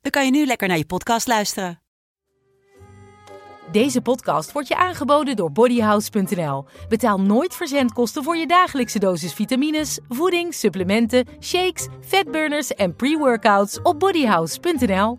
dan kan je nu lekker naar je podcast luisteren. Deze podcast wordt je aangeboden door bodyhouse.nl. Betaal nooit verzendkosten voor je dagelijkse dosis vitamines, voeding, supplementen, shakes, fatburners en pre-workouts op bodyhouse.nl.